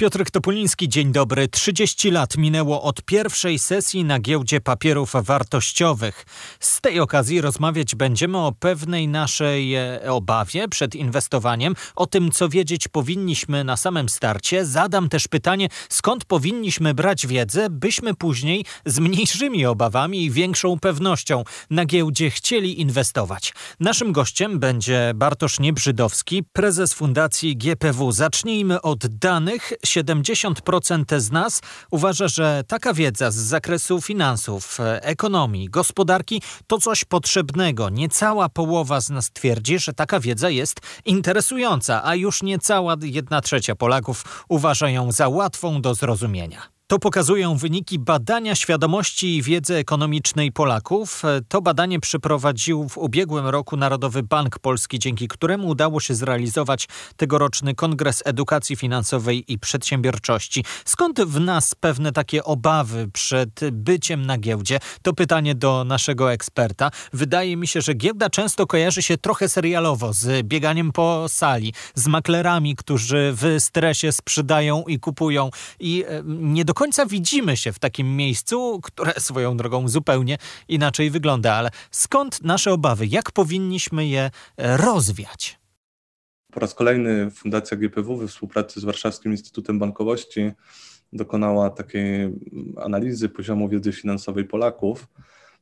Piotr Topuliński, dzień dobry. 30 lat minęło od pierwszej sesji na giełdzie papierów wartościowych. Z tej okazji rozmawiać będziemy o pewnej naszej e, obawie przed inwestowaniem, o tym, co wiedzieć powinniśmy na samym starcie. Zadam też pytanie, skąd powinniśmy brać wiedzę, byśmy później z mniejszymi obawami i większą pewnością na giełdzie chcieli inwestować. Naszym gościem będzie Bartosz Niebrzydowski, prezes Fundacji GPW. Zacznijmy od danych 70% z nas uważa, że taka wiedza z zakresu finansów, ekonomii, gospodarki to coś potrzebnego. Niecała połowa z nas twierdzi, że taka wiedza jest interesująca, a już niecała jedna trzecia Polaków uważa ją za łatwą do zrozumienia. To pokazują wyniki badania świadomości i wiedzy ekonomicznej Polaków. To badanie przeprowadził w ubiegłym roku Narodowy Bank Polski, dzięki któremu udało się zrealizować tegoroczny Kongres Edukacji Finansowej i Przedsiębiorczości. Skąd w nas pewne takie obawy przed byciem na giełdzie? To pytanie do naszego eksperta. Wydaje mi się, że giełda często kojarzy się trochę serialowo z bieganiem po sali, z maklerami, którzy w stresie sprzedają i kupują i e, nie do końca widzimy się w takim miejscu, które swoją drogą zupełnie inaczej wygląda. Ale skąd nasze obawy? Jak powinniśmy je e, rozwiać? Po raz kolejny Fundacja GPW we współpracy z Warszawskim Instytutem Bankowości dokonała takiej analizy poziomu wiedzy finansowej Polaków.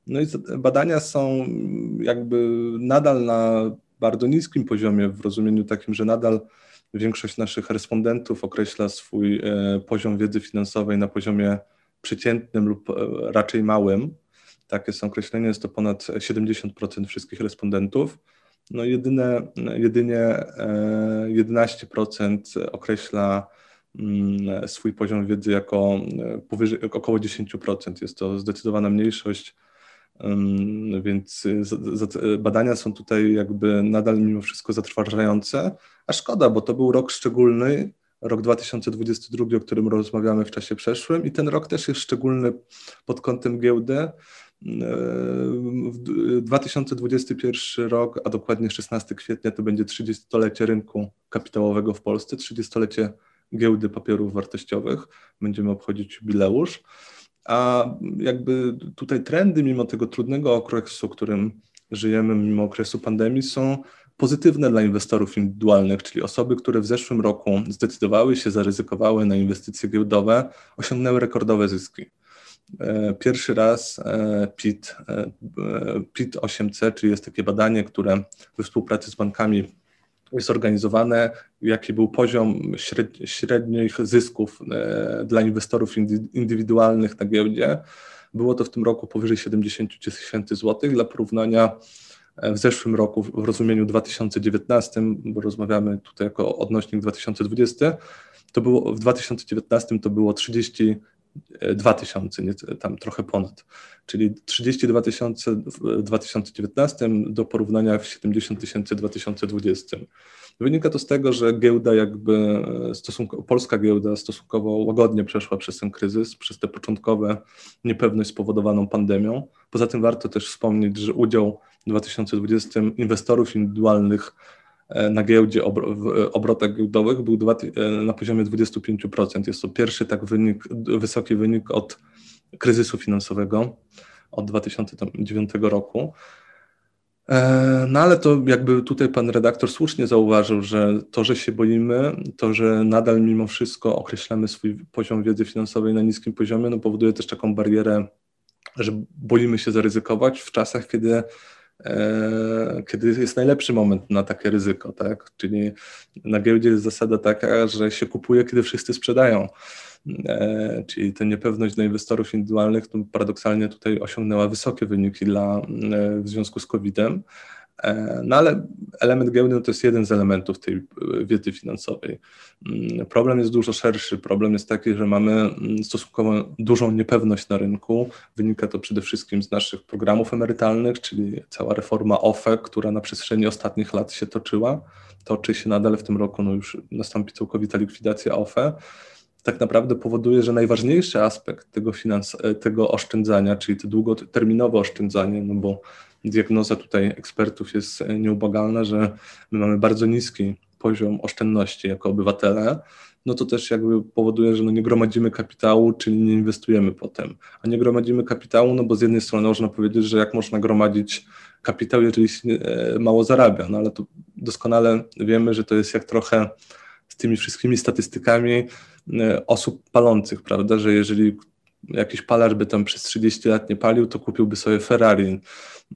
No i badania są jakby nadal na bardzo niskim poziomie, w rozumieniu takim, że nadal Większość naszych respondentów określa swój e, poziom wiedzy finansowej na poziomie przeciętnym lub e, raczej małym. Takie są określenia, jest to ponad 70% wszystkich respondentów. No jedyne, jedynie 11% e, określa mm, swój poziom wiedzy jako powyżej, około 10%. Jest to zdecydowana mniejszość więc y, badania są tutaj jakby nadal mimo wszystko zatrważające, a szkoda, bo to był rok szczególny, rok 2022, o którym rozmawiamy w czasie przeszłym i ten rok też jest szczególny pod kątem giełdy. 2021 rok, a dokładnie 16 kwietnia to będzie 30-lecie rynku kapitałowego w Polsce, 30-lecie giełdy papierów wartościowych. Będziemy obchodzić jubileusz a jakby tutaj trendy, mimo tego trudnego okresu, w którym żyjemy, mimo okresu pandemii, są pozytywne dla inwestorów indywidualnych, czyli osoby, które w zeszłym roku zdecydowały się, zaryzykowały na inwestycje giełdowe, osiągnęły rekordowe zyski. E, pierwszy raz e, PIT, e, PIT 8C, czyli jest takie badanie, które we współpracy z bankami jest organizowane, jaki był poziom średnich zysków dla inwestorów indywidualnych na giełdzie. Było to w tym roku powyżej 70 tysięcy złotych. Dla porównania w zeszłym roku, w rozumieniu 2019, bo rozmawiamy tutaj jako odnośnik 2020, to było w 2019 to było 30 2000, nie, tam trochę ponad, czyli 32 tysiące w 2019 do porównania w 70 tysięcy w 2020. Wynika to z tego, że giełda jakby, stosunkowo, polska giełda stosunkowo łagodnie przeszła przez ten kryzys, przez tę początkowe niepewność spowodowaną pandemią. Poza tym warto też wspomnieć, że udział w 2020 inwestorów indywidualnych E, na giełdzie, w obrotach giełdowych był e, na poziomie 25%. Jest to pierwszy tak wynik, wysoki wynik od kryzysu finansowego od 2009 roku. E, no ale to jakby tutaj pan redaktor słusznie zauważył, że to, że się boimy, to, że nadal mimo wszystko określamy swój poziom wiedzy finansowej na niskim poziomie, no powoduje też taką barierę, że boimy się zaryzykować w czasach, kiedy kiedy jest najlepszy moment na takie ryzyko, tak? Czyli na giełdzie jest zasada taka, że się kupuje, kiedy wszyscy sprzedają. E, czyli ta niepewność dla inwestorów indywidualnych to paradoksalnie tutaj osiągnęła wysokie wyniki dla, e, w związku z COVID-em. E, no ale element giełdy no to jest jeden z elementów tej e, wiedzy finansowej. Mm, problem jest dużo szerszy. Problem jest taki, że mamy mm, stosunkowo dużą niepewność na rynku. Wynika to przede wszystkim z naszych programów emerytalnych, czyli cała reforma OFE, która na przestrzeni ostatnich lat się toczyła. Toczy się nadal w tym roku, no już nastąpi całkowita likwidacja OFE tak naprawdę powoduje, że najważniejszy aspekt tego, finans- tego oszczędzania, czyli to długoterminowe oszczędzanie, no bo diagnoza tutaj ekspertów jest nieubłagalna, że my mamy bardzo niski poziom oszczędności jako obywatele, no to też jakby powoduje, że no nie gromadzimy kapitału, czyli nie inwestujemy potem. A nie gromadzimy kapitału, no bo z jednej strony można powiedzieć, że jak można gromadzić kapitał, jeżeli się e, mało zarabia, no ale to doskonale wiemy, że to jest jak trochę z tymi wszystkimi statystykami e, osób palących, prawda, że jeżeli jakiś palacz by tam przez 30 lat nie palił, to kupiłby sobie Ferrari.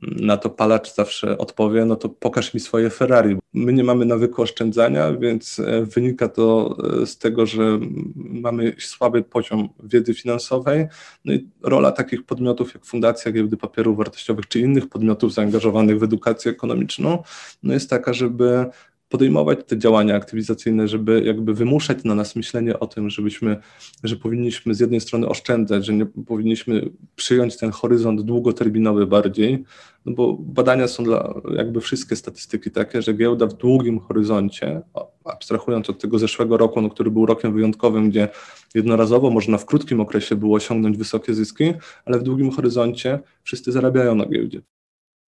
Na to palacz zawsze odpowie, no to pokaż mi swoje Ferrari. My nie mamy nawyku oszczędzania, więc e, wynika to e, z tego, że mamy słaby poziom wiedzy finansowej. No i rola takich podmiotów jak Fundacja Giełdy Papierów Wartościowych czy innych podmiotów zaangażowanych w edukację ekonomiczną no jest taka, żeby podejmować te działania aktywizacyjne, żeby jakby wymuszać na nas myślenie o tym, żebyśmy, że powinniśmy z jednej strony oszczędzać, że nie powinniśmy przyjąć ten horyzont długoterminowy bardziej, no bo badania są dla jakby wszystkie statystyki takie, że giełda w długim horyzoncie, abstrahując od tego zeszłego roku, no, który był rokiem wyjątkowym, gdzie jednorazowo można w krótkim okresie było osiągnąć wysokie zyski, ale w długim horyzoncie wszyscy zarabiają na giełdzie.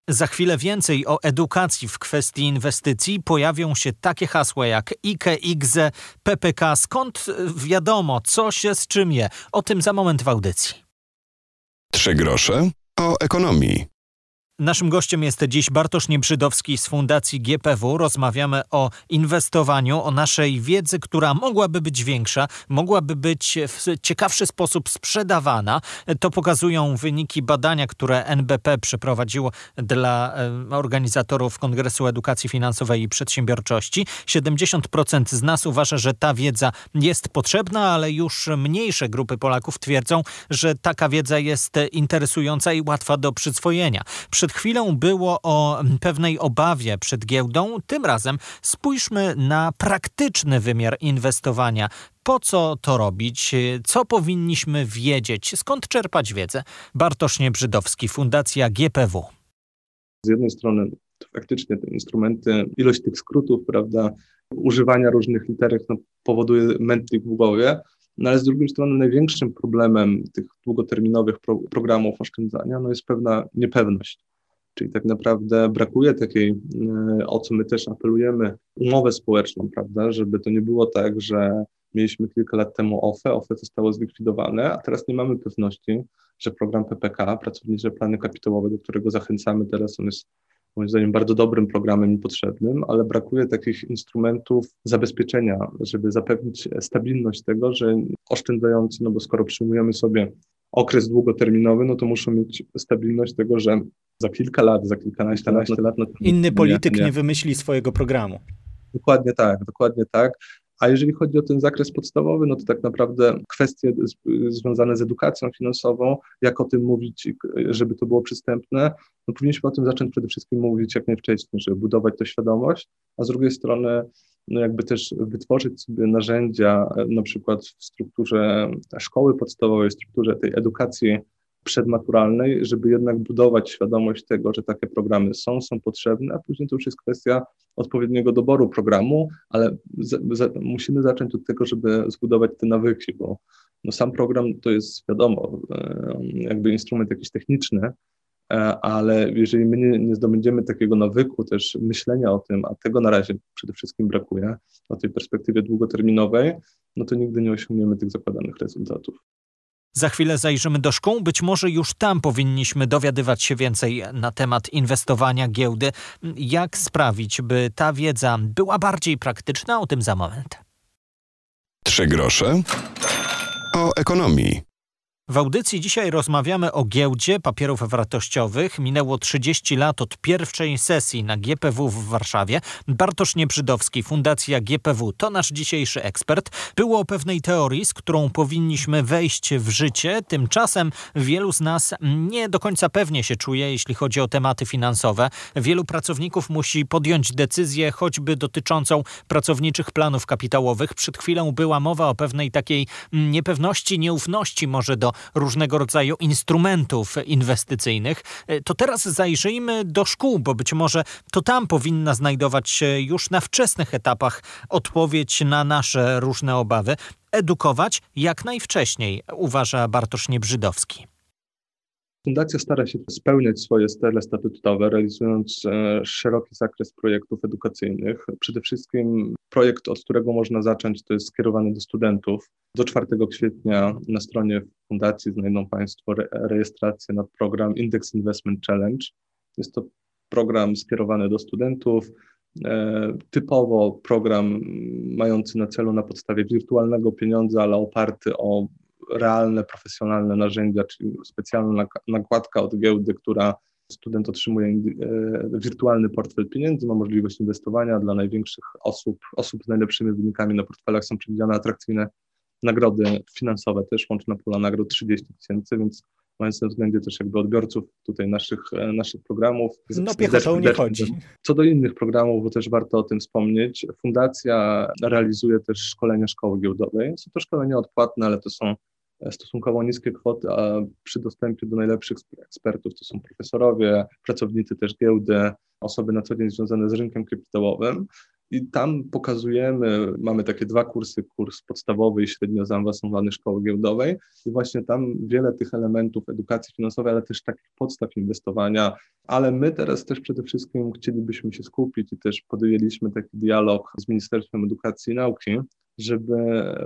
Za chwilę więcej o edukacji w kwestii inwestycji pojawią się takie hasła jak IKE, IGZE, PPK. Skąd wiadomo, co się z czym je? O tym za moment w audycji. Trzy grosze o ekonomii. Naszym gościem jest dziś Bartosz Niebrzydowski z Fundacji GPW. Rozmawiamy o inwestowaniu, o naszej wiedzy, która mogłaby być większa, mogłaby być w ciekawszy sposób sprzedawana. To pokazują wyniki badania, które NBP przeprowadziło dla organizatorów Kongresu Edukacji Finansowej i Przedsiębiorczości. 70% z nas uważa, że ta wiedza jest potrzebna, ale już mniejsze grupy Polaków twierdzą, że taka wiedza jest interesująca i łatwa do przyswojenia. Przy przed chwilą było o pewnej obawie przed giełdą. Tym razem spójrzmy na praktyczny wymiar inwestowania. Po co to robić? Co powinniśmy wiedzieć? Skąd czerpać wiedzę? Bartosz Niebrzydowski, Fundacja GPW. Z jednej strony faktycznie te instrumenty, ilość tych skrótów, prawda, używania różnych literek no, powoduje mętlik w głowie, no ale z drugiej strony największym problemem tych długoterminowych pro, programów oszczędzania no jest pewna niepewność. Czyli tak naprawdę brakuje takiej, e, o co my też apelujemy, umowę społeczną, prawda, żeby to nie było tak, że mieliśmy kilka lat temu OFE, OFE zostało zlikwidowane, a teraz nie mamy pewności, że program PPK, Pracownicze Plany Kapitałowe, do którego zachęcamy teraz, on jest moim zdaniem bardzo dobrym programem i potrzebnym, ale brakuje takich instrumentów zabezpieczenia, żeby zapewnić stabilność tego, że oszczędzający, no bo skoro przyjmujemy sobie okres długoterminowy, no to muszą mieć stabilność tego, że za kilka lat, za kilkanaście lat, lat no Inny polityk nie, nie. nie wymyśli swojego programu. Dokładnie tak, dokładnie tak. A jeżeli chodzi o ten zakres podstawowy, no to tak naprawdę kwestie związane z edukacją finansową, jak o tym mówić, żeby to było przystępne, no powinniśmy o tym zacząć przede wszystkim mówić jak najwcześniej, żeby budować tę świadomość, a z drugiej strony no jakby też wytworzyć sobie narzędzia, na przykład w strukturze szkoły podstawowej, w strukturze tej edukacji przedmaturalnej, żeby jednak budować świadomość tego, że takie programy są, są potrzebne, a później to już jest kwestia odpowiedniego doboru programu, ale musimy zacząć od tego, żeby zbudować te nawyki, bo no sam program to jest wiadomo, jakby instrument jakiś techniczny, e, ale jeżeli my nie, nie zdobędziemy takiego nawyku też myślenia o tym, a tego na razie przede wszystkim brakuje, o tej perspektywie długoterminowej, no to nigdy nie osiągniemy tych zakładanych rezultatów. Za chwilę zajrzymy do szkół, być może już tam powinniśmy dowiadywać się więcej na temat inwestowania giełdy. Jak sprawić, by ta wiedza była bardziej praktyczna? O tym za moment. Trzy grosze o ekonomii. W audycji dzisiaj rozmawiamy o giełdzie papierów wartościowych. Minęło 30 lat od pierwszej sesji na GPW w Warszawie. Bartosz Niebrzydowski, Fundacja GPW, to nasz dzisiejszy ekspert. Było o pewnej teorii, z którą powinniśmy wejść w życie. Tymczasem wielu z nas nie do końca pewnie się czuje, jeśli chodzi o tematy finansowe. Wielu pracowników musi podjąć decyzję, choćby dotyczącą pracowniczych planów kapitałowych. Przed chwilą była mowa o pewnej takiej niepewności, nieufności może do różnego rodzaju instrumentów inwestycyjnych. To teraz zajrzyjmy do szkół, bo być może to tam powinna znajdować się już na wczesnych etapach odpowiedź na nasze różne obawy. Edukować jak najwcześniej, uważa Bartosz Niebrzydowski. Fundacja stara się spełniać swoje cele statutowe, realizując e, szeroki zakres projektów edukacyjnych. Przede wszystkim projekt, od którego można zacząć, to jest skierowany do studentów. Do 4 kwietnia na stronie fundacji znajdą Państwo rejestrację na program Index Investment Challenge. Jest to program skierowany do studentów, e, typowo program mający na celu na podstawie wirtualnego pieniądza, ale oparty o realne, profesjonalne narzędzia, czyli specjalna nakładka od giełdy, która student otrzymuje e, wirtualny portfel pieniędzy, ma możliwość inwestowania dla największych osób, osób z najlepszymi wynikami na portfelach są przewidziane atrakcyjne nagrody finansowe też, łączna pula nagród 30 tysięcy, więc mając na względzie też jakby odbiorców tutaj naszych, e, naszych programów. No piechotą nie chodzi. Co do innych programów, bo też warto o tym wspomnieć, fundacja realizuje też szkolenia szkoły giełdowej. Są to szkolenia odpłatne, ale to są stosunkowo niskie kwoty, a przy dostępie do najlepszych ekspertów to są profesorowie, pracownicy też giełdy, osoby na co dzień związane z rynkiem kapitałowym. I tam pokazujemy, mamy takie dwa kursy, kurs podstawowy i średnio zaawansowany szkoły giełdowej i właśnie tam wiele tych elementów edukacji finansowej, ale też takich podstaw inwestowania, ale my teraz też przede wszystkim chcielibyśmy się skupić i też podjęliśmy taki dialog z Ministerstwem Edukacji i Nauki, żeby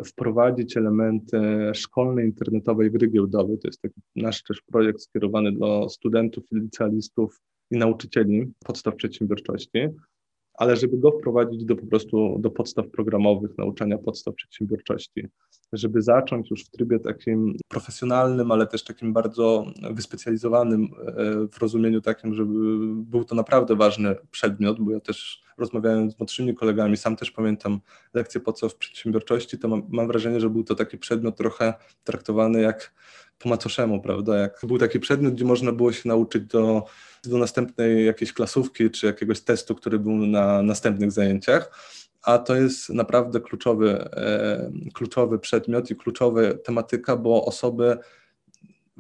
wprowadzić elementy szkolnej internetowej gry giełdowej. To jest taki nasz też projekt skierowany do studentów, licealistów i nauczycieli podstaw przedsiębiorczości, ale żeby go wprowadzić do po prostu do podstaw programowych, nauczania podstaw przedsiębiorczości, żeby zacząć już w trybie takim profesjonalnym, ale też takim bardzo wyspecjalizowanym e, w rozumieniu takim, żeby był to naprawdę ważny przedmiot, bo ja też rozmawiałem z młodszymi kolegami, sam też pamiętam lekcje podstaw przedsiębiorczości, to mam, mam wrażenie, że był to taki przedmiot trochę traktowany jak po macoszemu, prawda? Jak był taki przedmiot, gdzie można było się nauczyć do, do następnej jakiejś klasówki czy jakiegoś testu, który był na następnych zajęciach a to jest naprawdę kluczowy, e, kluczowy przedmiot i kluczowa tematyka, bo osoby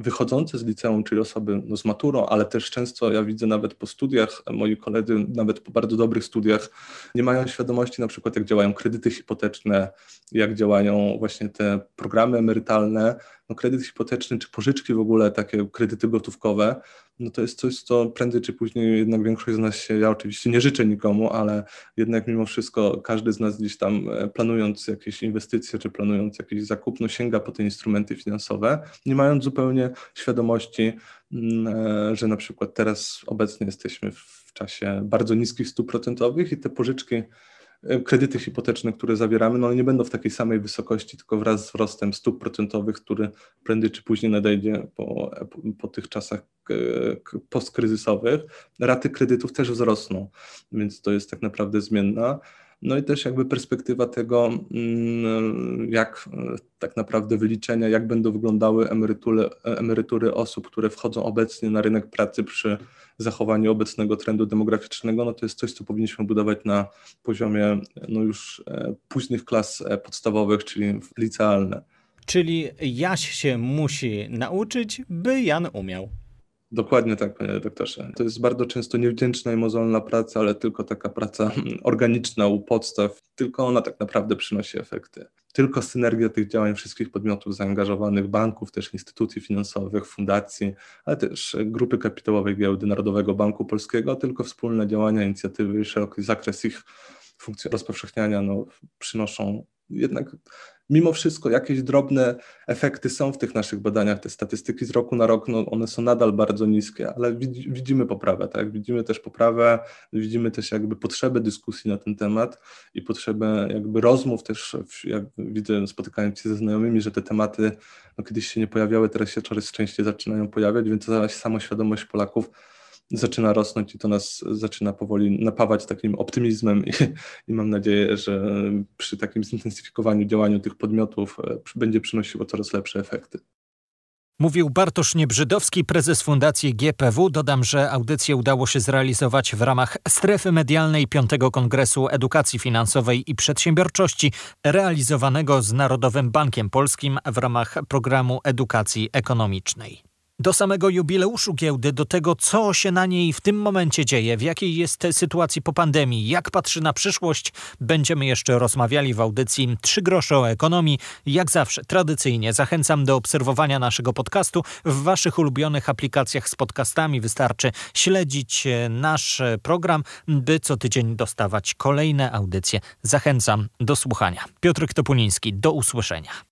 wychodzące z liceum, czyli osoby no, z maturą, ale też często ja widzę nawet po studiach, moi koledzy nawet po bardzo dobrych studiach nie mają świadomości na przykład jak działają kredyty hipoteczne, jak działają właśnie te programy emerytalne, no kredyt hipoteczny czy pożyczki w ogóle, takie kredyty gotówkowe, no to jest coś, co prędzej czy później jednak większość z nas się, ja oczywiście nie życzę nikomu, ale jednak mimo wszystko każdy z nas gdzieś tam e, planując jakieś inwestycje czy planując jakiś zakup, no sięga po te instrumenty finansowe, nie mając zupełnie świadomości, mm, e, że na przykład teraz obecnie jesteśmy w czasie bardzo niskich stóp procentowych i te pożyczki kredyty hipoteczne, które zawieramy, no nie będą w takiej samej wysokości, tylko wraz z wzrostem stóp procentowych, który prędzej czy później nadejdzie po, po tych czasach e, postkryzysowych, raty kredytów też wzrosną, więc to jest tak naprawdę zmienna. No i też jakby perspektywa tego, mm, jak e, tak naprawdę wyliczenia, jak będą wyglądały emerytury, emerytury osób, które wchodzą obecnie na rynek pracy przy zachowaniu obecnego trendu demograficznego, no to jest coś, co powinniśmy budować na poziomie no już e, późnych klas e, podstawowych, czyli licealne. Czyli Jaś się musi nauczyć, by Jan umiał. Dokładnie tak, panie doktorze. To jest bardzo często niewdzięczna i mozolna praca, ale tylko taka praca organiczna u podstaw, tylko ona tak naprawdę przynosi efekty. Tylko synergia tych działań wszystkich podmiotów zaangażowanych, banków, też instytucji finansowych, fundacji, ale też grupy kapitałowej giełdy Narodowego Banku Polskiego, tylko wspólne działania, inicjatywy i szeroki zakres ich funkcji rozpowszechniania no, przynoszą jednak mimo wszystko jakieś drobne efekty są w tych naszych badaniach. Te statystyki z roku na rok, no one są nadal bardzo niskie, ale widzimy poprawę, tak? Widzimy też poprawę, widzimy też jakby potrzebę dyskusji na ten temat i potrzebę jakby rozmów też, jak widzę spotykając się ze znajomymi, że te tematy no, kiedyś się nie pojawiały, teraz się coraz częściej zaczynają pojawiać, więc ta samoświadomość Polaków zaczyna rosnąć i to nas zaczyna powoli napawać takim optymizmem i, i mam nadzieję, że przy takim zintensyfikowaniu działaniu tych podmiotów e, będzie przynosiło coraz lepsze efekty. Mówił Bartosz Niebrzydowski, prezes Fundacji GPW. Dodam, że audycję udało się zrealizować w ramach strefy medialnej 5 Kongresu Edukacji Finansowej i Przedsiębiorczości, realizowanego z Narodowym Bankiem Polskim w ramach programu edukacji ekonomicznej. Do samego jubileuszu giełdy, do tego, co się na niej w tym momencie dzieje, w jakiej jest sytuacji po pandemii, jak patrzy na przyszłość, będziemy jeszcze rozmawiali w audycji Trzy grosze o ekonomii. Jak zawsze, tradycyjnie zachęcam do obserwowania naszego podcastu w Waszych ulubionych aplikacjach z podcastami. Wystarczy śledzić e, nasz program, by co tydzień dostawać kolejne audycje. Zachęcam do słuchania. Piotr Topuliński, do usłyszenia.